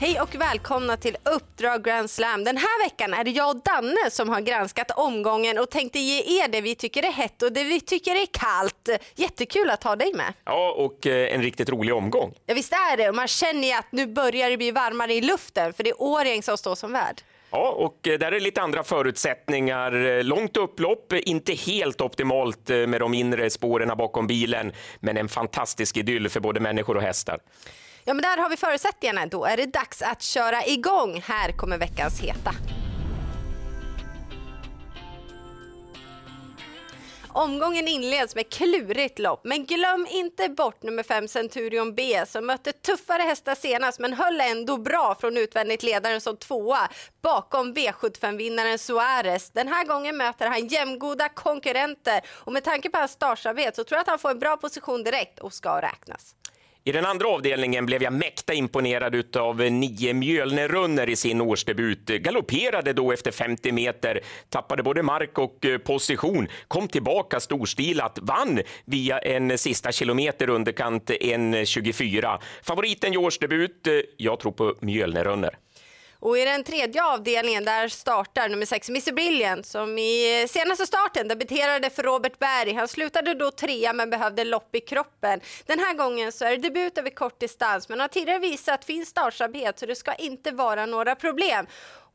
Hej och välkomna till Uppdrag Grand Slam. Den här veckan är det jag och Danne som har granskat omgången och tänkte ge er det vi tycker är hett och det vi tycker är kallt. Jättekul att ha dig med. Ja, och eh, en riktigt rolig omgång. Ja, visst är det. Och man känner ju att nu börjar det bli varmare i luften för det är Årjäng som står som värd. Ja, och eh, där är lite andra förutsättningar. Eh, långt upplopp, inte helt optimalt med de inre spåren bakom bilen, men en fantastisk idyll för både människor och hästar. Ja, men där har vi förutsättningarna. Då är det dags att köra igång. Här kommer veckans heta. Omgången inleds med klurigt lopp, men glöm inte bort nummer 5 Centurion B som mötte tuffare hästar senast men höll ändå bra från utvändigt ledaren som tvåa bakom V75-vinnaren Suarez. Den här gången möter han jämngoda konkurrenter och med tanke på hans startsamhet så tror jag att han får en bra position direkt och ska räknas. I den andra avdelningen blev jag mäkta imponerad av nio Mjölnerunner i sin årsdebut. Galopperade då efter 50 meter, tappade både mark och eh, position, kom tillbaka storstilat, vann via en sista kilometer underkant 1.24. Favoriten i årsdebut, eh, jag tror på Mjölnerunner. Och i den tredje avdelningen där startar nummer 6 Mr Brilliant som i senaste starten debuterade för Robert Berg. Han slutade då trea men behövde lopp i kroppen. Den här gången så är det debut över kort distans men har tidigare visat fin startsamhet så det ska inte vara några problem.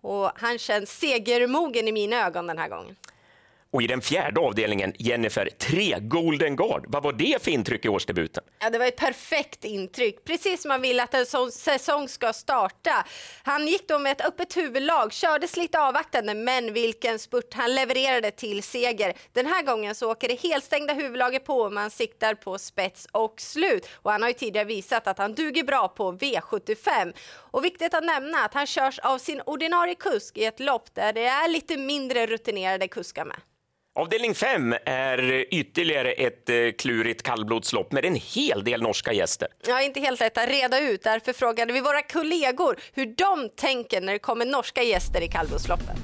Och han känns segermogen i mina ögon den här gången. Och i den fjärde avdelningen, Jennifer, tre Golden Guard. Vad var det för intryck i årsdebuten? Ja, det var ett perfekt intryck, precis som man vill att en sån säsong ska starta. Han gick då med ett öppet huvudlag, kördes lite avvaktande, men vilken spurt han levererade till seger. Den här gången så åker det helstängda huvudlaget på och man siktar på spets och slut. Och han har ju tidigare visat att han duger bra på V75. Och viktigt att nämna att han körs av sin ordinarie kusk i ett lopp där det är lite mindre rutinerade kuskar med. Avdelning 5 är ytterligare ett eh, klurigt kallblodslopp med en hel del norska gäster. Ja, inte helt lätt att reda ut. Därför frågade vi våra kollegor hur de tänker när det kommer norska gäster i kallblodsloppen.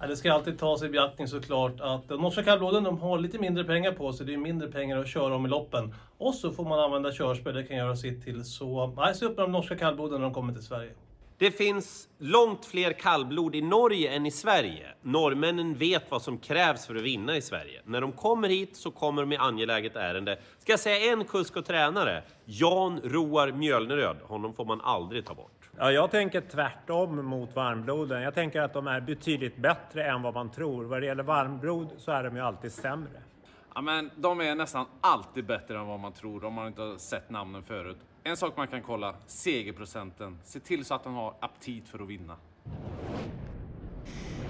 Ja, det ska alltid tas i beaktning såklart att de norska kallbloden de har lite mindre pengar på sig. Det är mindre pengar att köra om i loppen. Och så får man använda körspel, det kan göra sitt till. Så nej, se upp med de norska kallbloden när de kommer till Sverige. Det finns långt fler kallblod i Norge än i Sverige. Norrmännen vet vad som krävs för att vinna i Sverige. När de kommer hit så kommer de i angeläget ärende. Ska jag säga en kusk och tränare? Jan Roar Mjölneröd. Honom får man aldrig ta bort. Ja, jag tänker tvärtom mot varmbloden. Jag tänker att de är betydligt bättre än vad man tror. Vad det gäller varmblod så är de ju alltid sämre. Ja, men de är nästan alltid bättre än vad man tror om man inte har sett namnen förut. En sak man kan kolla, segerprocenten. Se till så att den har aptit för att vinna.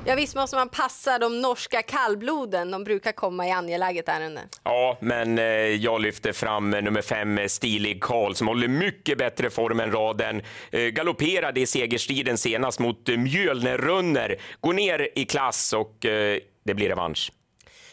Ja, visst måste man passa de norska kallbloden. De brukar komma i angeläget ärende. Ja, men eh, jag lyfter fram nummer fem, Stilig Karl, som håller mycket bättre form än raden. Eh, galopperade i segerstriden senast mot Mjölnerunner. Går ner i klass och eh, det blir revansch.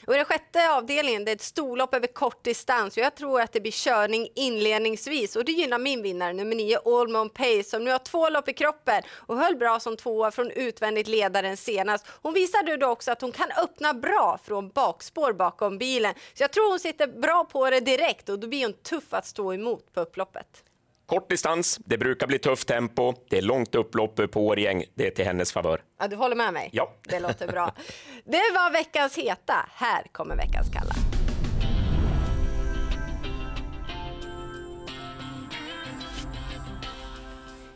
Och I den sjätte avdelningen det är ett storlopp över kort distans och jag tror att det blir körning inledningsvis och det gynnar min vinnare nummer nio Allmon Pace som nu har två lopp i kroppen och höll bra som tvåa från utvändigt ledaren senast. Hon visade då också att hon kan öppna bra från bakspår bakom bilen så jag tror hon sitter bra på det direkt och då blir hon tuff att stå emot på upploppet. Kort distans, det brukar bli tufft tempo, det är långt upplopp på Årgäng, det är till hennes favör. Ja, du håller med mig? Ja. Det låter bra. Det var veckans heta. Här kommer veckans kalla.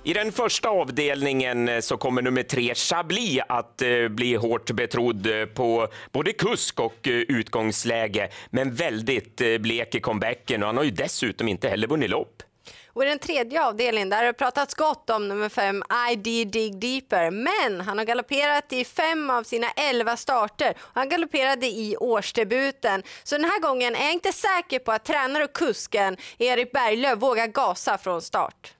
I den första avdelningen så kommer nummer tre, Chablis, att eh, bli hårt betrodd på både kusk och eh, utgångsläge, men väldigt eh, blek i comebacken och han har ju dessutom inte heller vunnit lopp. Och i den tredje avdelningen där har det pratats gott om nummer fem ID Dig Deeper. Men han har galopperat i fem av sina elva starter. Han galopperade i årsdebuten. Så den här gången är jag inte säker på att tränare och kusken Erik Berglöf vågar gasa från start.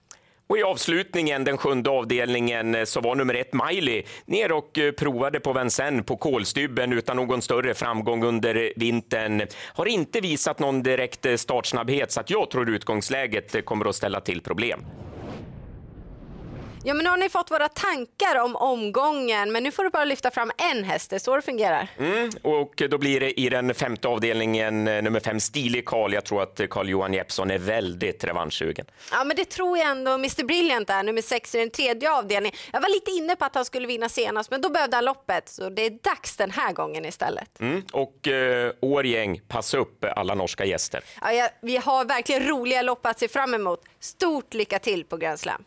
Och I avslutningen, den sjunde avdelningen, eh, så var nummer ett Miley ner och eh, provade på Vincennes på kolstybben utan någon större framgång under eh, vintern. Har inte visat någon direkt startsnabbhet så att jag tror utgångsläget kommer att ställa till problem. Ja, men nu har ni fått våra tankar om omgången, men nu får du bara lyfta fram en häst. Det är så det fungerar. Mm, och då blir det i den femte avdelningen eh, nummer fem, Stilig Karl. Jag tror att Carl-Johan Jeppsson är väldigt revanschsugen. Ja, men det tror jag ändå Mr Brilliant är, nummer sex i den tredje avdelningen. Jag var lite inne på att han skulle vinna senast, men då behövde han loppet, så det är dags den här gången istället. Mm, och eh, Årgäng, passa upp alla norska gäster. Ja, ja, vi har verkligen roliga lopp att se fram emot. Stort lycka till på Grand Slam!